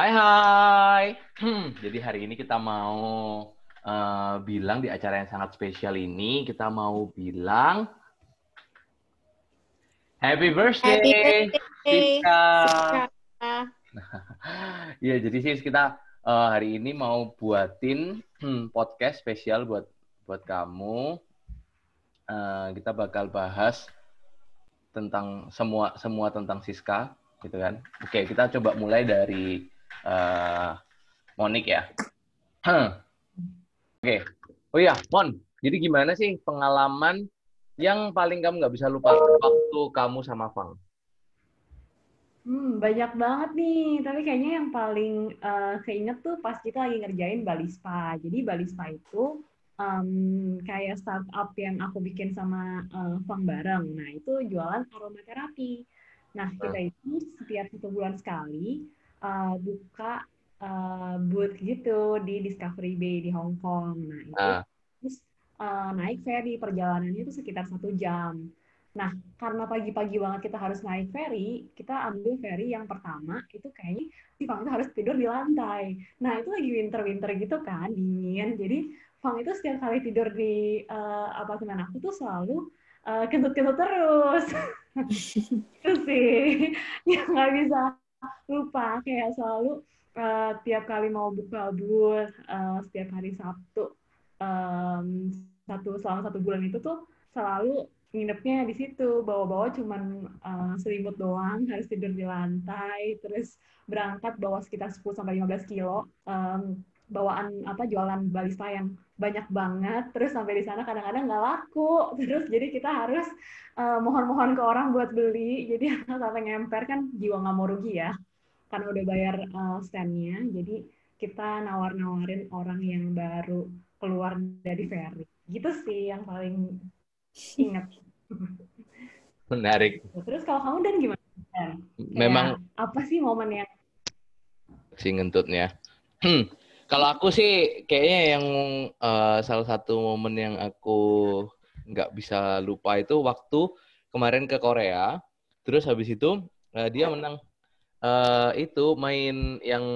Hai hai. Hmm, jadi hari ini kita mau uh, bilang di acara yang sangat spesial ini kita mau bilang Happy birthday, Happy birthday, Siska. Siska. Iya, jadi sih kita uh, hari ini mau buatin hmm, podcast spesial buat buat kamu. Uh, kita bakal bahas tentang semua semua tentang Siska, gitu kan? Oke, kita coba mulai dari uh, Monik ya. Oke. Oh iya, Mon. Jadi gimana sih pengalaman yang paling kamu nggak bisa lupa waktu kamu sama Fang? Hmm, banyak banget nih. Tapi kayaknya yang paling uh, keinget tuh pas kita lagi ngerjain Bali Spa. Jadi Bali Spa itu um, kayak startup yang aku bikin sama uh, Fang bareng. Nah, itu jualan aromaterapi. Nah, kita itu setiap satu bulan sekali uh, buka uh, booth gitu di Discovery Bay di Hong Kong. Nah, itu Ah. terus uh, naik ferry perjalanannya itu sekitar satu jam. Nah, karena pagi-pagi banget kita harus naik ferry, kita ambil ferry yang pertama itu kayaknya si Fang itu harus tidur di lantai. Nah, itu lagi winter-winter gitu kan, dingin. Jadi Fang itu setiap kali tidur di uh, apartemen aku tuh selalu uh, kentut-kentut terus. itu sih yang nggak bisa lupa kayak selalu uh, tiap kali mau buka booth uh, setiap hari Sabtu um, satu selama satu bulan itu tuh selalu nginepnya di situ. Bawa-bawa cuman uh, selimut doang harus tidur di lantai terus berangkat bawa sekitar 10 sampai 15 kilo um, bawaan apa jualan balista yang banyak banget terus sampai di sana kadang-kadang nggak laku terus jadi kita harus uh, mohon-mohon ke orang buat beli jadi sampai ngemper kan jiwa nggak mau rugi ya karena udah bayar uh, standnya jadi kita nawar-nawarin orang yang baru keluar dari ferry gitu sih yang paling ingat Menarik. terus kalau kamu dan gimana Dan? Memang apa sih momen yang si ngentutnya. Hmm. Kalau aku sih kayaknya yang eh, salah satu momen yang aku nggak bisa lupa itu waktu kemarin ke Korea. Terus habis itu eh, dia menang eh, itu main yang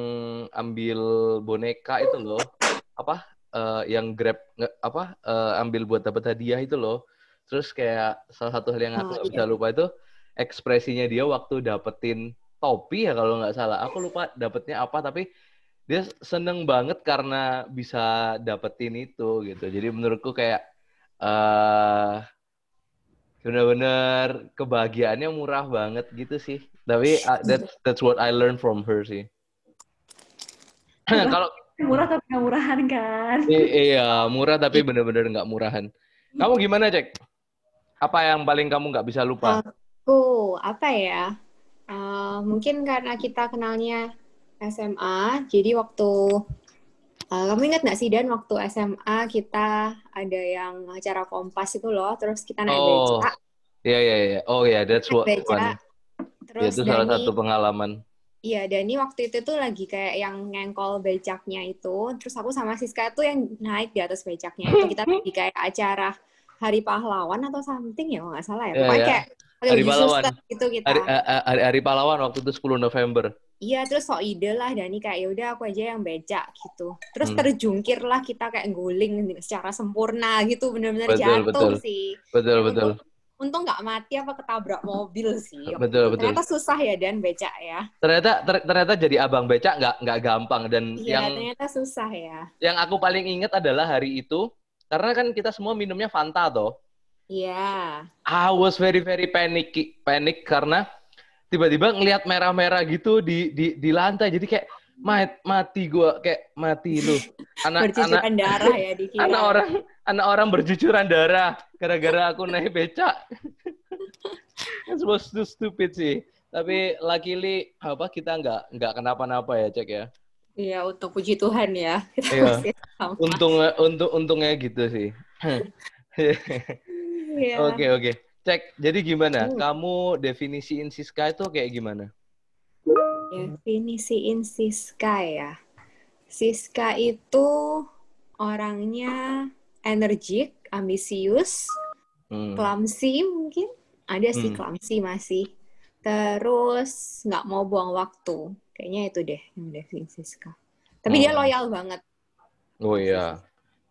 ambil boneka itu loh. Apa? Eh, yang grab nge- apa? eh, ambil buat dapat hadiah itu loh. Terus kayak salah satu hal yang aku Oh, nggak iya. bisa lupa itu ekspresinya dia waktu dapetin topi ya kalau nggak salah. Aku lupa dapetnya apa tapi dia seneng banget karena bisa dapetin itu gitu. Jadi menurutku kayak eh bener-bener kebahagiaannya murah banget gitu sih. Tapi uh, that's that's what I learned from her sih. kalau murah tapi nggak murahan kan i- iya murah tapi bener-bener nggak murahan. Kamu gimana cek? Apa yang paling kamu nggak bisa lupa? Aku apa ya? Eh, mungkin karena kita kenalnya SMA, jadi waktu eh, kamu ingat nggak sih Dan waktu SMA kita ada yang acara kompas itu loh, terus kita naik Oh, beca, Iya iya iya. Oh ya, that's naik what beca, fun. Ya, terus itu salah Dani, satu pengalaman. iya Dani waktu itu tuh lagi kayak yang ngengkol becaknya itu, terus aku sama Siska tuh yang naik di atas becaknya itu kita lagi kayak acara Hari Pahlawan atau something ya, nggak salah ya, Iya, pokoknya iya. kayak Hari Pahlawan. suster gitu kita. Hari, eh, eh, hari, hari pahlawan waktu itu 10 November. Iya, terus so ide lah Dani kayak ya udah aku aja yang becak gitu. Terus Hmm. terjungkir lah kita kayak guling secara sempurna gitu, benar-benar jatuh betul. sih. Betul Ya, betul. Untung, untung nggak mati apa ketabrak mobil sih. Betul, betul. Ternyata susah ya Dan becak ya. Ternyata ter- ternyata jadi abang becak nggak nggak gampang dan Iya, yang ternyata susah ya. yang aku paling inget adalah hari itu karena kan kita semua minumnya Fanta toh. Iya. I was very very panic panic karena tiba-tiba ngelihat merah-merah gitu di di di lantai jadi kayak "Mat- mati gua kayak mati lu anak anak Bercucuran darah ya dikira. anak orang anak orang berjucuran darah gara-gara aku naik becak It was too stupid sih tapi luckily apa kita nggak nggak kenapa-napa ya cek ya Iya, untuk puji Tuhan ya. Kita Iya. untungnya untung untungnya gitu sih Iya. oke oke cek jadi gimana Hmm. kamu definisiin Siska itu kayak gimana Definisiin Siska ya. Siska itu orangnya energik, ambisius, Hmm. clumsy mungkin. Ada sih Hmm. clumsy masih. Terus nggak mau buang waktu. Kayaknya itu deh yang definisi Siska. Tapi dia Hmm. loyal banget. Oh iya.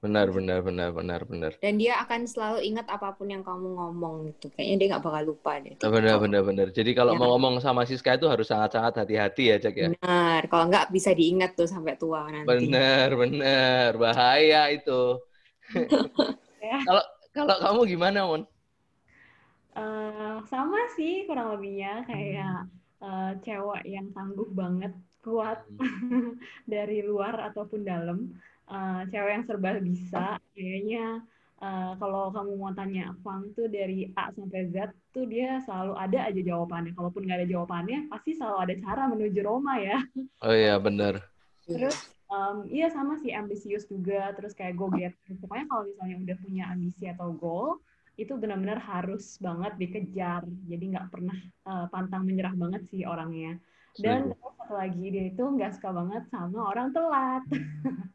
Benar, benar, benar, benar, benar. Dan dia akan selalu ingat apa pun yang kamu ngomong gitu. Kayaknya dia nggak bakal lupa deh. Benar, benar, benar. Jadi kalau Ya. mau ngomong sama Siska itu harus sangat-sangat hati-hati ya, Cek ya. Benar. Kalau nggak bisa diingat tuh sampai tua nanti. Benar, benar. Bahaya itu. Ya. Kalau kalau kamu gimana, Mon? Eh, sama sih kurang lebihnya kayak eh, cewek yang tangguh banget, kuat dari luar ataupun dalam. Eh, cewek yang serba bisa, kayaknya eh, kalau kamu mau tanya Fang tuh dari A sampai Z tuh dia selalu ada aja jawabannya. Kalaupun nggak ada jawabannya, pasti selalu ada cara menuju Roma ya. Oh iya, benar. Terus em, iya sama sih ambisius juga, terus kayak go getter. Pokoknya kalau misalnya udah punya ambisi atau goal, itu benar-benar harus banget dikejar. Jadi nggak pernah eh, pantang menyerah banget sih orangnya. Dan terus satu lagi dia itu nggak suka banget sama orang telat.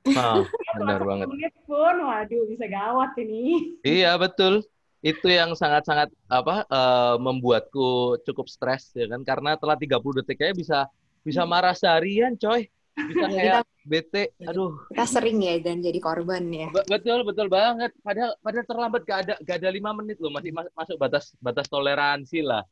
Dia benar telat banget. menit pun, waduh bisa gawat ini. Iya, betul. Itu yang sangat-sangat apa eh, membuatku cukup stres ya kan karena telah 30 detik aja bisa bisa marah seharian, coy. Bisa Ya, kayak bete. Aduh, Kita sering ya dan jadi korban ya. Be- betul betul banget. Padahal padahal terlambat gak ada gak ada lima menit loh masih mas- masuk batas batas toleransi lah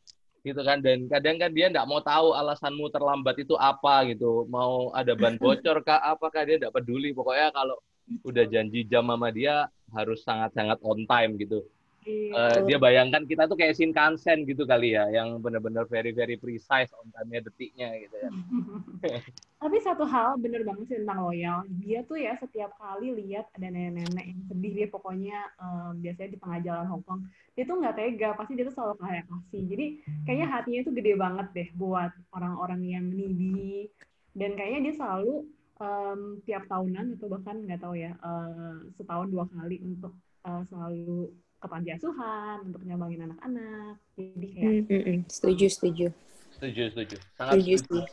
gitu kan. Dan kadang kan dia nggak mau tahu alasanmu terlambat itu apa gitu. Mau ada ban bocor kah apakah dia nggak peduli. Pokoknya kalau udah janji jam sama dia harus sangat sangat on time gitu Eh, dia bayangkan kita tuh kayak Shinkansen gitu kali ya yang benar-benar very very precise on time-nya detiknya gitu ya Tapi satu hal bener banget sih tentang loyal. Dia tuh ya setiap kali lihat ada nenek-nenek yang sedih dia pokoknya em, biasanya di tengah jalan Hongkong, dia tuh nggak tega, pasti dia tuh selalu kayak kasih. Jadi kayaknya hatinya tuh gede banget deh buat orang-orang yang needy. Dan kayaknya dia selalu em, tiap tahunan atau bahkan nggak tahu ya eh, setahun dua kali untuk eh, selalu ke panti asuhan untuk nyambangin anak-anak. Jadi kayak Hmm, hmm, hmm. Setuju, setuju. setuju setuju sangat Setuju setuju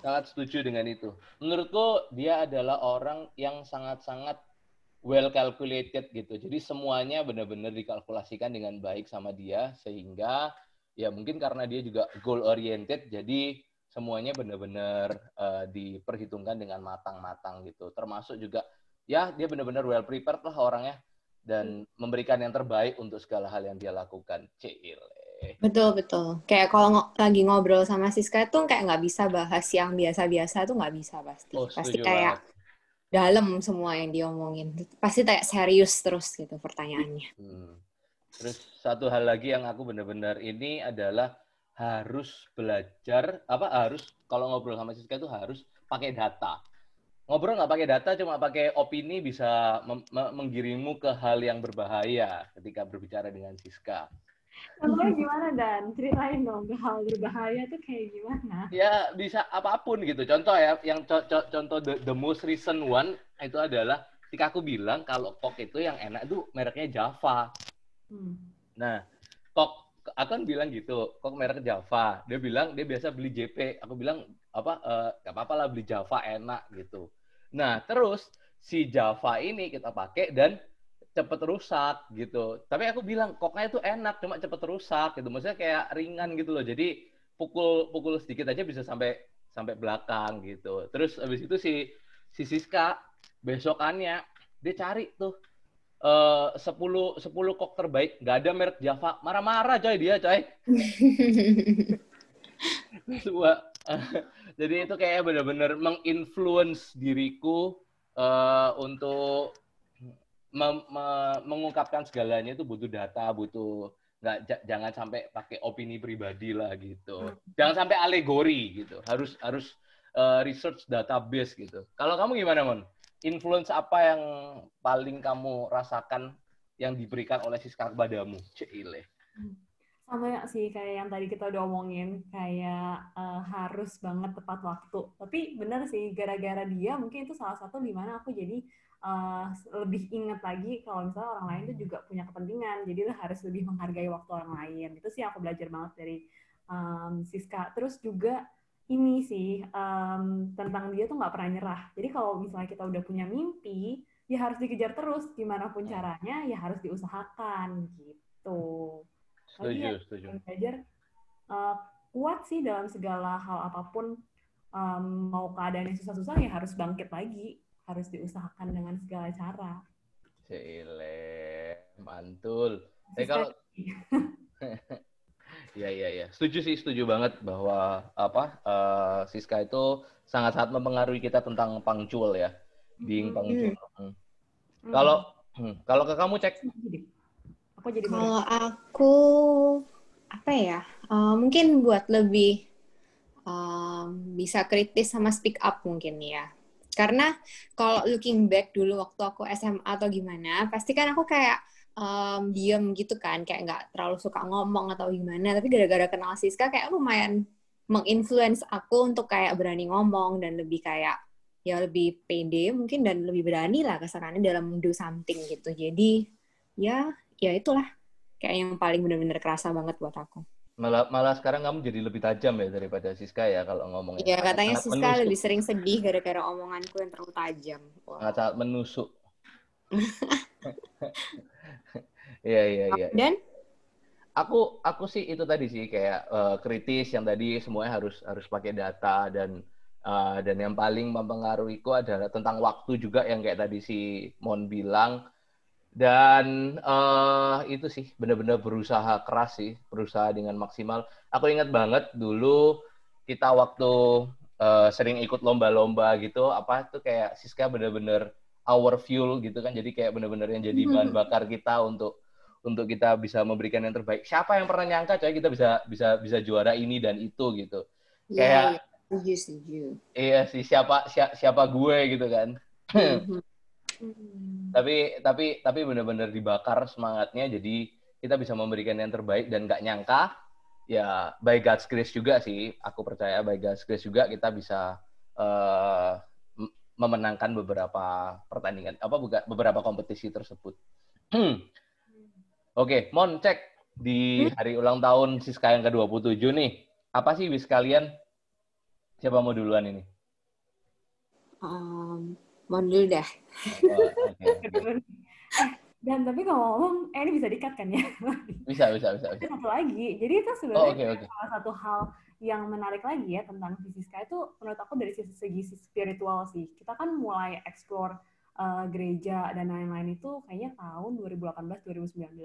sangat setuju dengan itu. Menurutku dia adalah orang yang sangat-sangat well calculated gitu. Jadi semuanya benar-benar dikalkulasikan dengan baik sama dia sehingga ya mungkin karena dia juga goal oriented jadi semuanya benar-benar eh, diperhitungkan dengan matang-matang gitu. Termasuk juga ya dia benar-benar well prepared lah orangnya dan memberikan yang terbaik untuk segala hal yang dia lakukan. Cile. Betul, betul. Kayak kalau ngo- lagi ngobrol sama Siska tuh kayak nggak bisa bahas yang biasa-biasa tuh nggak bisa pasti. Oh, Pasti kayak banget. dalam semua yang diomongin. Pasti kayak serius terus gitu pertanyaannya. Hmm. Terus satu hal lagi yang aku benar-benar ini adalah harus belajar apa harus kalau ngobrol sama Siska itu harus pakai data. Ngobrol nggak pakai data cuma pakai opini bisa mem- me- menggiringmu ke hal yang berbahaya ketika berbicara dengan Siska. Contohnya gimana Dan? Ceritain dong ke hal berbahaya tuh kayak gimana? Ya bisa apa pun gitu. Contoh ya, yang co- co- contoh the, the most recent one itu adalah ketika aku bilang kalau kok itu yang enak itu mereknya Java. Hmm. Nah, aku kan bilang gitu, kok merek Java. Dia bilang dia biasa beli JP. Aku bilang apa eh, nggak apa-apa lah beli Java enak gitu. Nah, terus si Java ini kita pakai dan cepet rusak gitu. Tapi aku bilang koknya itu enak, cuma cepet rusak gitu. Maksudnya kayak ringan gitu loh. Jadi pukul pukul sedikit aja bisa sampai sampai belakang gitu. Terus habis itu si si Siska besokannya dia cari tuh eh 10 10 kok terbaik, nggak ada merek Java. Marah-marah coy dia coy. Dua. Jadi itu kayak benar-benar menginfluence diriku eh, untuk mem- me- mengungkapkan segalanya itu butuh data, butuh nggak ja- jangan sampai pakai opini pribadi lah gitu. Jangan sampai alegori gitu. Harus harus eh, research database gitu. Kalau kamu gimana, Mon? Influence apa yang paling kamu rasakan yang diberikan oleh Siska kepadamu? Cile. Sama sih kayak yang tadi kita udah omongin, kayak eh, harus banget tepat waktu. Tapi bener sih, gara-gara dia mungkin itu salah satu di mana aku jadi eh, lebih inget lagi kalau misalnya orang lain tuh juga punya kepentingan. Jadi harus lebih menghargai waktu orang lain. Itu sih aku belajar banget dari em, Siska. Terus juga ini sih em, tentang dia tuh nggak pernah nyerah. Jadi kalau misalnya kita udah punya mimpi, ya harus dikejar terus. Gimana pun caranya, ya harus diusahakan gitu. Lagi Setuju, ya, setuju. yang belajar uh, kuat sih dalam segala hal apa pun um, mau keadaan yang susah-susah ya harus bangkit lagi, harus diusahakan dengan segala cara. Cile, mantul. Eh kalau Iya iya iya. Setuju sih, setuju banget bahwa apa uh, Siska itu sangat-sangat mempengaruhi kita tentang punctual ya. Being punctual. Hmm. Kalau hmm. kalau ke kamu cek. Aku jadi Kalau aku apa ya? Uh, mungkin buat lebih um, bisa kritis sama speak up mungkin ya. Karena kalau looking back dulu waktu aku SMA atau gimana, pasti kan aku kayak um, diem gitu kan kayak nggak terlalu suka ngomong atau gimana tapi gara-gara kenal Siska kayak lumayan menginfluence aku untuk kayak berani ngomong dan lebih kayak ya lebih pede mungkin dan lebih berani lah kesannya dalam do something gitu jadi ya ya itulah kayak yang paling benar-benar kerasa banget buat aku malah malah sekarang kamu jadi lebih tajam ya daripada Siska ya kalau ngomongnya. Iya katanya Siska menusuk. lebih sering sedih gara-gara omonganku yang terlalu tajam. Wow. Sangat menusuk. Iya iya iya. Dan aku aku sih itu tadi sih kayak uh, kritis yang tadi semuanya harus harus pakai data dan uh, dan yang paling mempengaruhiku adalah tentang waktu juga yang kayak tadi si Mon bilang dan uh, itu sih benar-benar berusaha keras sih berusaha dengan maksimal. Aku ingat banget dulu kita waktu uh, sering ikut lomba-lomba gitu apa tuh kayak Siska benar-benar our fuel gitu kan jadi kayak benar-benar yang jadi bahan hmm. bakar kita untuk untuk kita bisa memberikan yang terbaik. Siapa yang pernah nyangka coy kita bisa bisa bisa juara ini dan itu gitu. Yeah, Kayak yeah. Setuju, setuju. Iya sih siapa siapa, siapa gue gitu kan. Mm-hmm. tapi tapi tapi benar-benar dibakar semangatnya jadi kita bisa memberikan yang terbaik dan gak nyangka ya by God's grace juga sih aku percaya by God's grace juga kita bisa uh, memenangkan beberapa pertandingan apa beberapa kompetisi tersebut. Oke, Mon cek di hmm? hari ulang tahun Siska yang ke-27 nih. Apa sih wish kalian? Siapa mau duluan ini? Um, Mon dulu dah. Oh, okay, okay. Dan tapi kalau ngomong, eh ini bisa dikat kan ya? Bisa, bisa, bisa. bisa. Satu lagi, jadi itu sebenarnya oh, okay, okay. salah satu hal yang menarik lagi ya tentang Siska itu menurut aku dari sisi segi spiritual sih. Kita kan mulai explore uh, gereja dan lain-lain itu kayaknya tahun 2018-2019.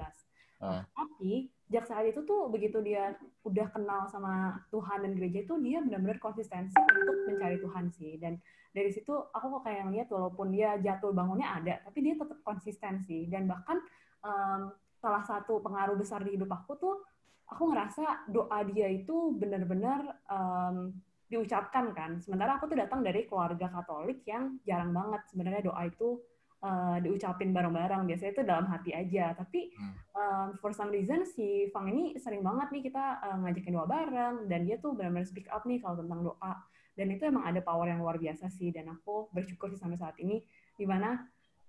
Uh. Tapi sejak saat itu tuh begitu dia udah kenal sama Tuhan dan gereja itu dia benar-benar konsistensi untuk mencari Tuhan sih dan dari situ aku kok kayak ngeliat walaupun dia jatuh bangunnya ada tapi dia tetap konsistensi dan bahkan um, salah satu pengaruh besar di hidup aku tuh aku ngerasa doa dia itu benar-benar um, diucapkan kan. Sementara aku tuh datang dari keluarga Katolik yang jarang banget sebenarnya doa itu uh, diucapin bareng-bareng. Biasanya itu dalam hati aja. Tapi um, for some reason si Fang ini sering banget nih kita uh, ngajakin doa bareng dan dia tuh benar-benar speak up nih kalau tentang doa. Dan itu emang ada power yang luar biasa sih. Dan aku bersyukur sih sampai saat ini di mana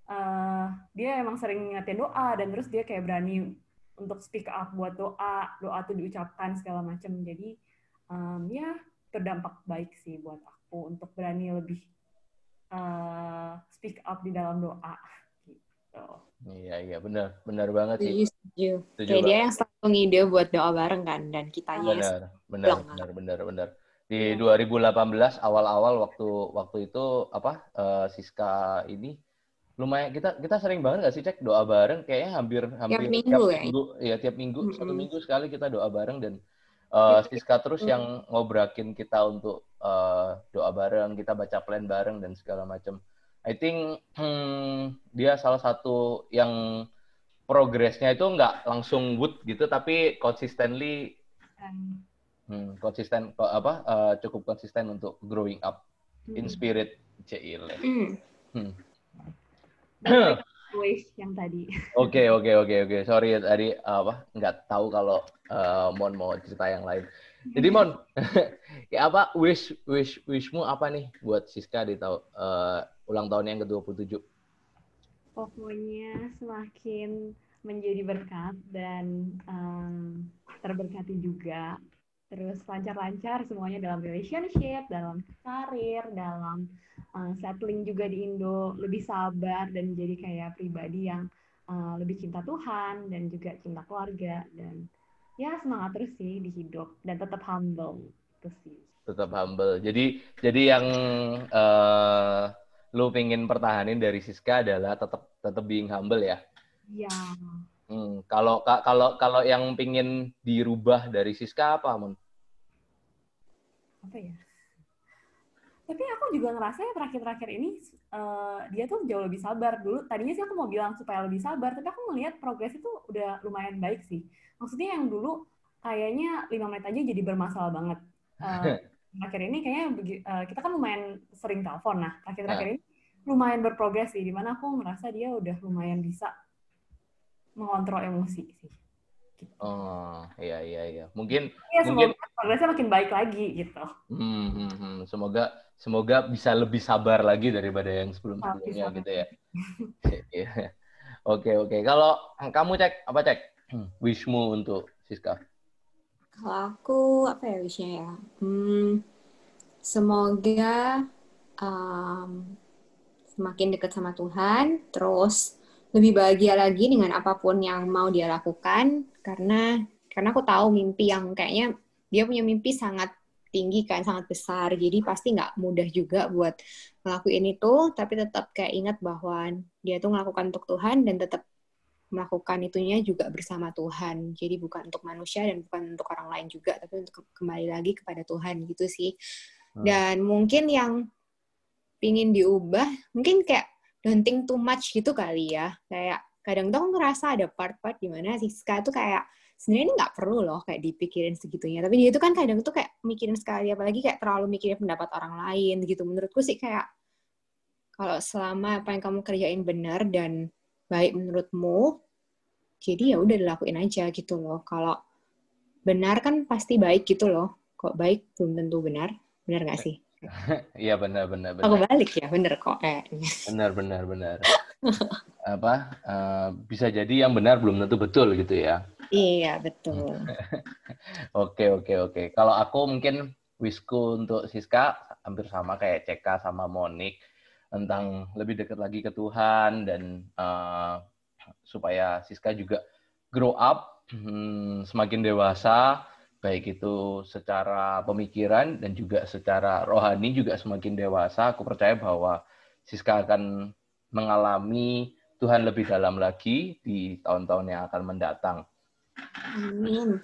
uh, dia emang sering ngingetin doa dan terus dia kayak berani untuk speak up buat doa, doa tuh diucapkan segala macam. Jadi um, ya berdampak baik sih buat aku untuk berani lebih uh, speak up di dalam doa gitu. Iya iya benar benar banget sih. Setuju. Kayak dia yang selalu ngide buat doa bareng kan dan kita benar, yes. Benar benar benar benar. Di 2018 iya. awal-awal waktu waktu itu apa uh, Siska ini lumayan kita kita sering banget gak sih cek doa bareng kayaknya hampir hampir tiap minggu, tiap ya? minggu ya tiap minggu mm -hmm. satu minggu sekali kita doa bareng dan uh, Siska terus yang ngobrakin kita untuk uh, doa bareng, kita baca plan bareng dan segala macam. I think hmm, dia salah satu yang progresnya itu nggak langsung good gitu, tapi consistently hmm, konsisten apa uh, cukup konsisten untuk growing up in hmm. spirit, Cil. Hmm. Wish yang tadi. Oke oke oke oke. Sorry tadi apa nggak tahu kalau uh, Mon mau cerita yang lain. Jadi Mon, ya apa wish wish wishmu apa nih buat Siska di tahun uh, ulang tahun yang ke-27? Pokoknya semakin menjadi berkat dan um, terberkati juga. Terus lancar-lancar semuanya dalam relationship, dalam karir, dalam uh, settling juga di Indo lebih sabar dan jadi kayak pribadi yang uh, lebih cinta Tuhan dan juga cinta keluarga dan ya semangat terus sih di hidup dan tetap humble Itu sih. Tetap humble. Jadi jadi yang uh, lu pingin pertahanin dari Siska adalah tetap tetap being humble ya. Iya. Hmm, kalau kalau kalau yang pingin dirubah dari Siska apa, Mun? Apa ya? Tapi aku juga ngerasa ya terakhir-terakhir ini uh, dia tuh jauh lebih sabar dulu. Tadinya sih aku mau bilang supaya lebih sabar, tapi aku melihat progres itu udah lumayan baik sih. Maksudnya yang dulu kayaknya lima menit aja jadi bermasalah banget. Uh, terakhir ini kayaknya uh, kita kan lumayan sering telepon. Nah, terakhir-terakhir ini lumayan berprogres sih. Di mana aku merasa dia udah lumayan bisa mengontrol emosi sih. Gitu. Oh, iya iya iya. Mungkin ya, mungkin progresnya makin baik lagi gitu. Hmm, hmm, hmm. Semoga semoga bisa lebih sabar lagi daripada yang sebelum-sebelumnya gitu ya. Iya. Oke oke. Kalau kamu cek apa cek? Hmm, wishmu untuk Siska? Kalau aku apa ya wishnya ya? Hmm, semoga um, semakin dekat sama Tuhan, terus lebih bahagia lagi dengan apa pun yang mau dia lakukan karena karena aku tahu mimpi yang kayaknya dia punya mimpi sangat tinggi kan sangat besar. Jadi pasti nggak mudah juga buat ngelakuin itu tapi tetap kayak ingat bahwa dia tuh melakukan untuk Tuhan dan tetap melakukan itunya juga bersama Tuhan. Jadi bukan untuk manusia dan bukan untuk orang lain juga tapi untuk kembali lagi kepada Tuhan gitu sih. Hmm. dan mungkin yang pingin diubah mungkin kayak don't think too much gitu kali ya. Kayak kadang tuh ngerasa ada part-part di mana Siska tuh kayak sebenarnya ini nggak perlu loh kayak dipikirin segitunya. Tapi dia itu kan kadang tuh kayak mikirin sekali, apalagi kayak terlalu mikirin pendapat orang lain gitu. Menurutku sih kayak kalau selama apa yang kamu kerjain benar dan baik menurutmu, jadi ya udah dilakuin aja gitu loh. Kalau benar kan pasti baik gitu loh. Kok baik belum tentu benar. Benar nggak sih? Iya benar benar benar. Aku balik ya, benar kok. Eh. Benar benar benar. Apa uh, bisa jadi yang benar belum tentu betul gitu ya? Iya betul. oke oke oke. Kalau aku mungkin wisku untuk Siska hampir sama kayak CK sama Monik tentang lebih dekat lagi ke Tuhan dan uh, supaya Siska juga grow up hmm, semakin dewasa baik itu secara pemikiran dan juga secara rohani juga semakin dewasa, aku percaya bahwa Siska akan mengalami Tuhan lebih dalam lagi di tahun-tahun yang akan mendatang. Amin.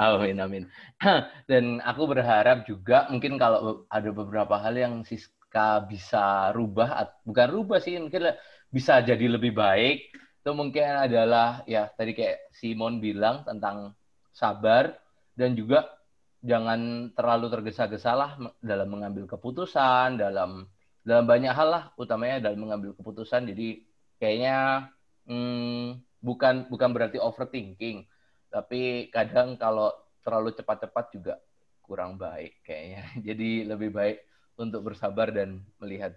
Amin, amin. Dan aku berharap juga mungkin kalau ada beberapa hal yang Siska bisa rubah, bukan rubah sih, mungkin bisa jadi lebih baik. Itu mungkin adalah ya tadi kayak Simon bilang tentang sabar, dan juga jangan terlalu tergesa-gesa lah dalam mengambil keputusan dalam dalam banyak hal lah utamanya dalam mengambil keputusan. Jadi kayaknya hmm, bukan bukan berarti overthinking. Tapi kadang kalau terlalu cepat-cepat juga kurang baik kayaknya. Jadi lebih baik untuk bersabar dan melihat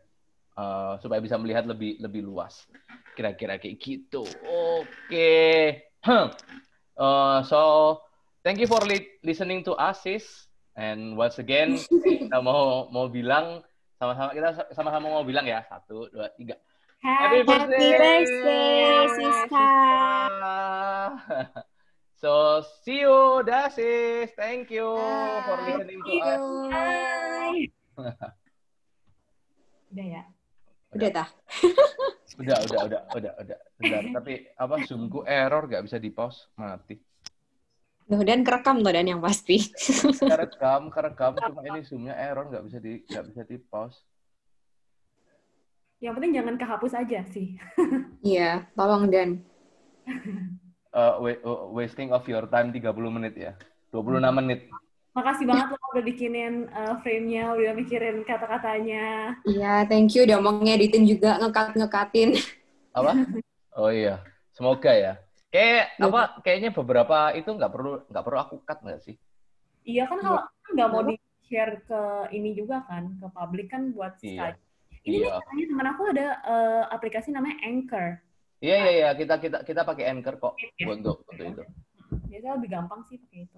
uh, supaya bisa melihat lebih lebih luas. Kira-kira kayak gitu. Oke. Okay. uh, so thank you for li listening to us, sis. And once again, kita mau mau bilang sama-sama kita sama-sama mau bilang ya satu dua tiga. Happy, birthday, birthday Siska. so see you, Dasis. Thank you Bye. for listening to us. Udah ya. Udah dah. udah, udah, udah, udah, udah. Bentar. Tapi apa Zoomku error gak bisa di pause mati. Duh, dan kerekam tuh dan yang pasti. kerekam, kerekam. Cuma ini zoomnya error, nggak bisa di nggak bisa di pause. Yang penting jangan kehapus aja sih. Iya, tolong Dan. Uh, wasting of your time 30 menit ya. 26 hmm. menit. Makasih banget lo udah bikinin uh, frame-nya, udah mikirin kata-katanya. Iya, thank you udah mau ngeditin juga, ngekat-ngekatin. Apa? Oh iya, semoga ya. Kayak apa? Kayaknya beberapa itu nggak perlu nggak perlu aku cut nggak sih? Iya kan kalau nggak mau di share ke ini juga kan ke publik kan buat iya. Skype. Ini iya. nih teman aku ada uh, aplikasi namanya Anchor. Iya iya iya kita kita kita pakai Anchor kok iya. untuk untuk itu. Biasanya lebih gampang sih pakai itu.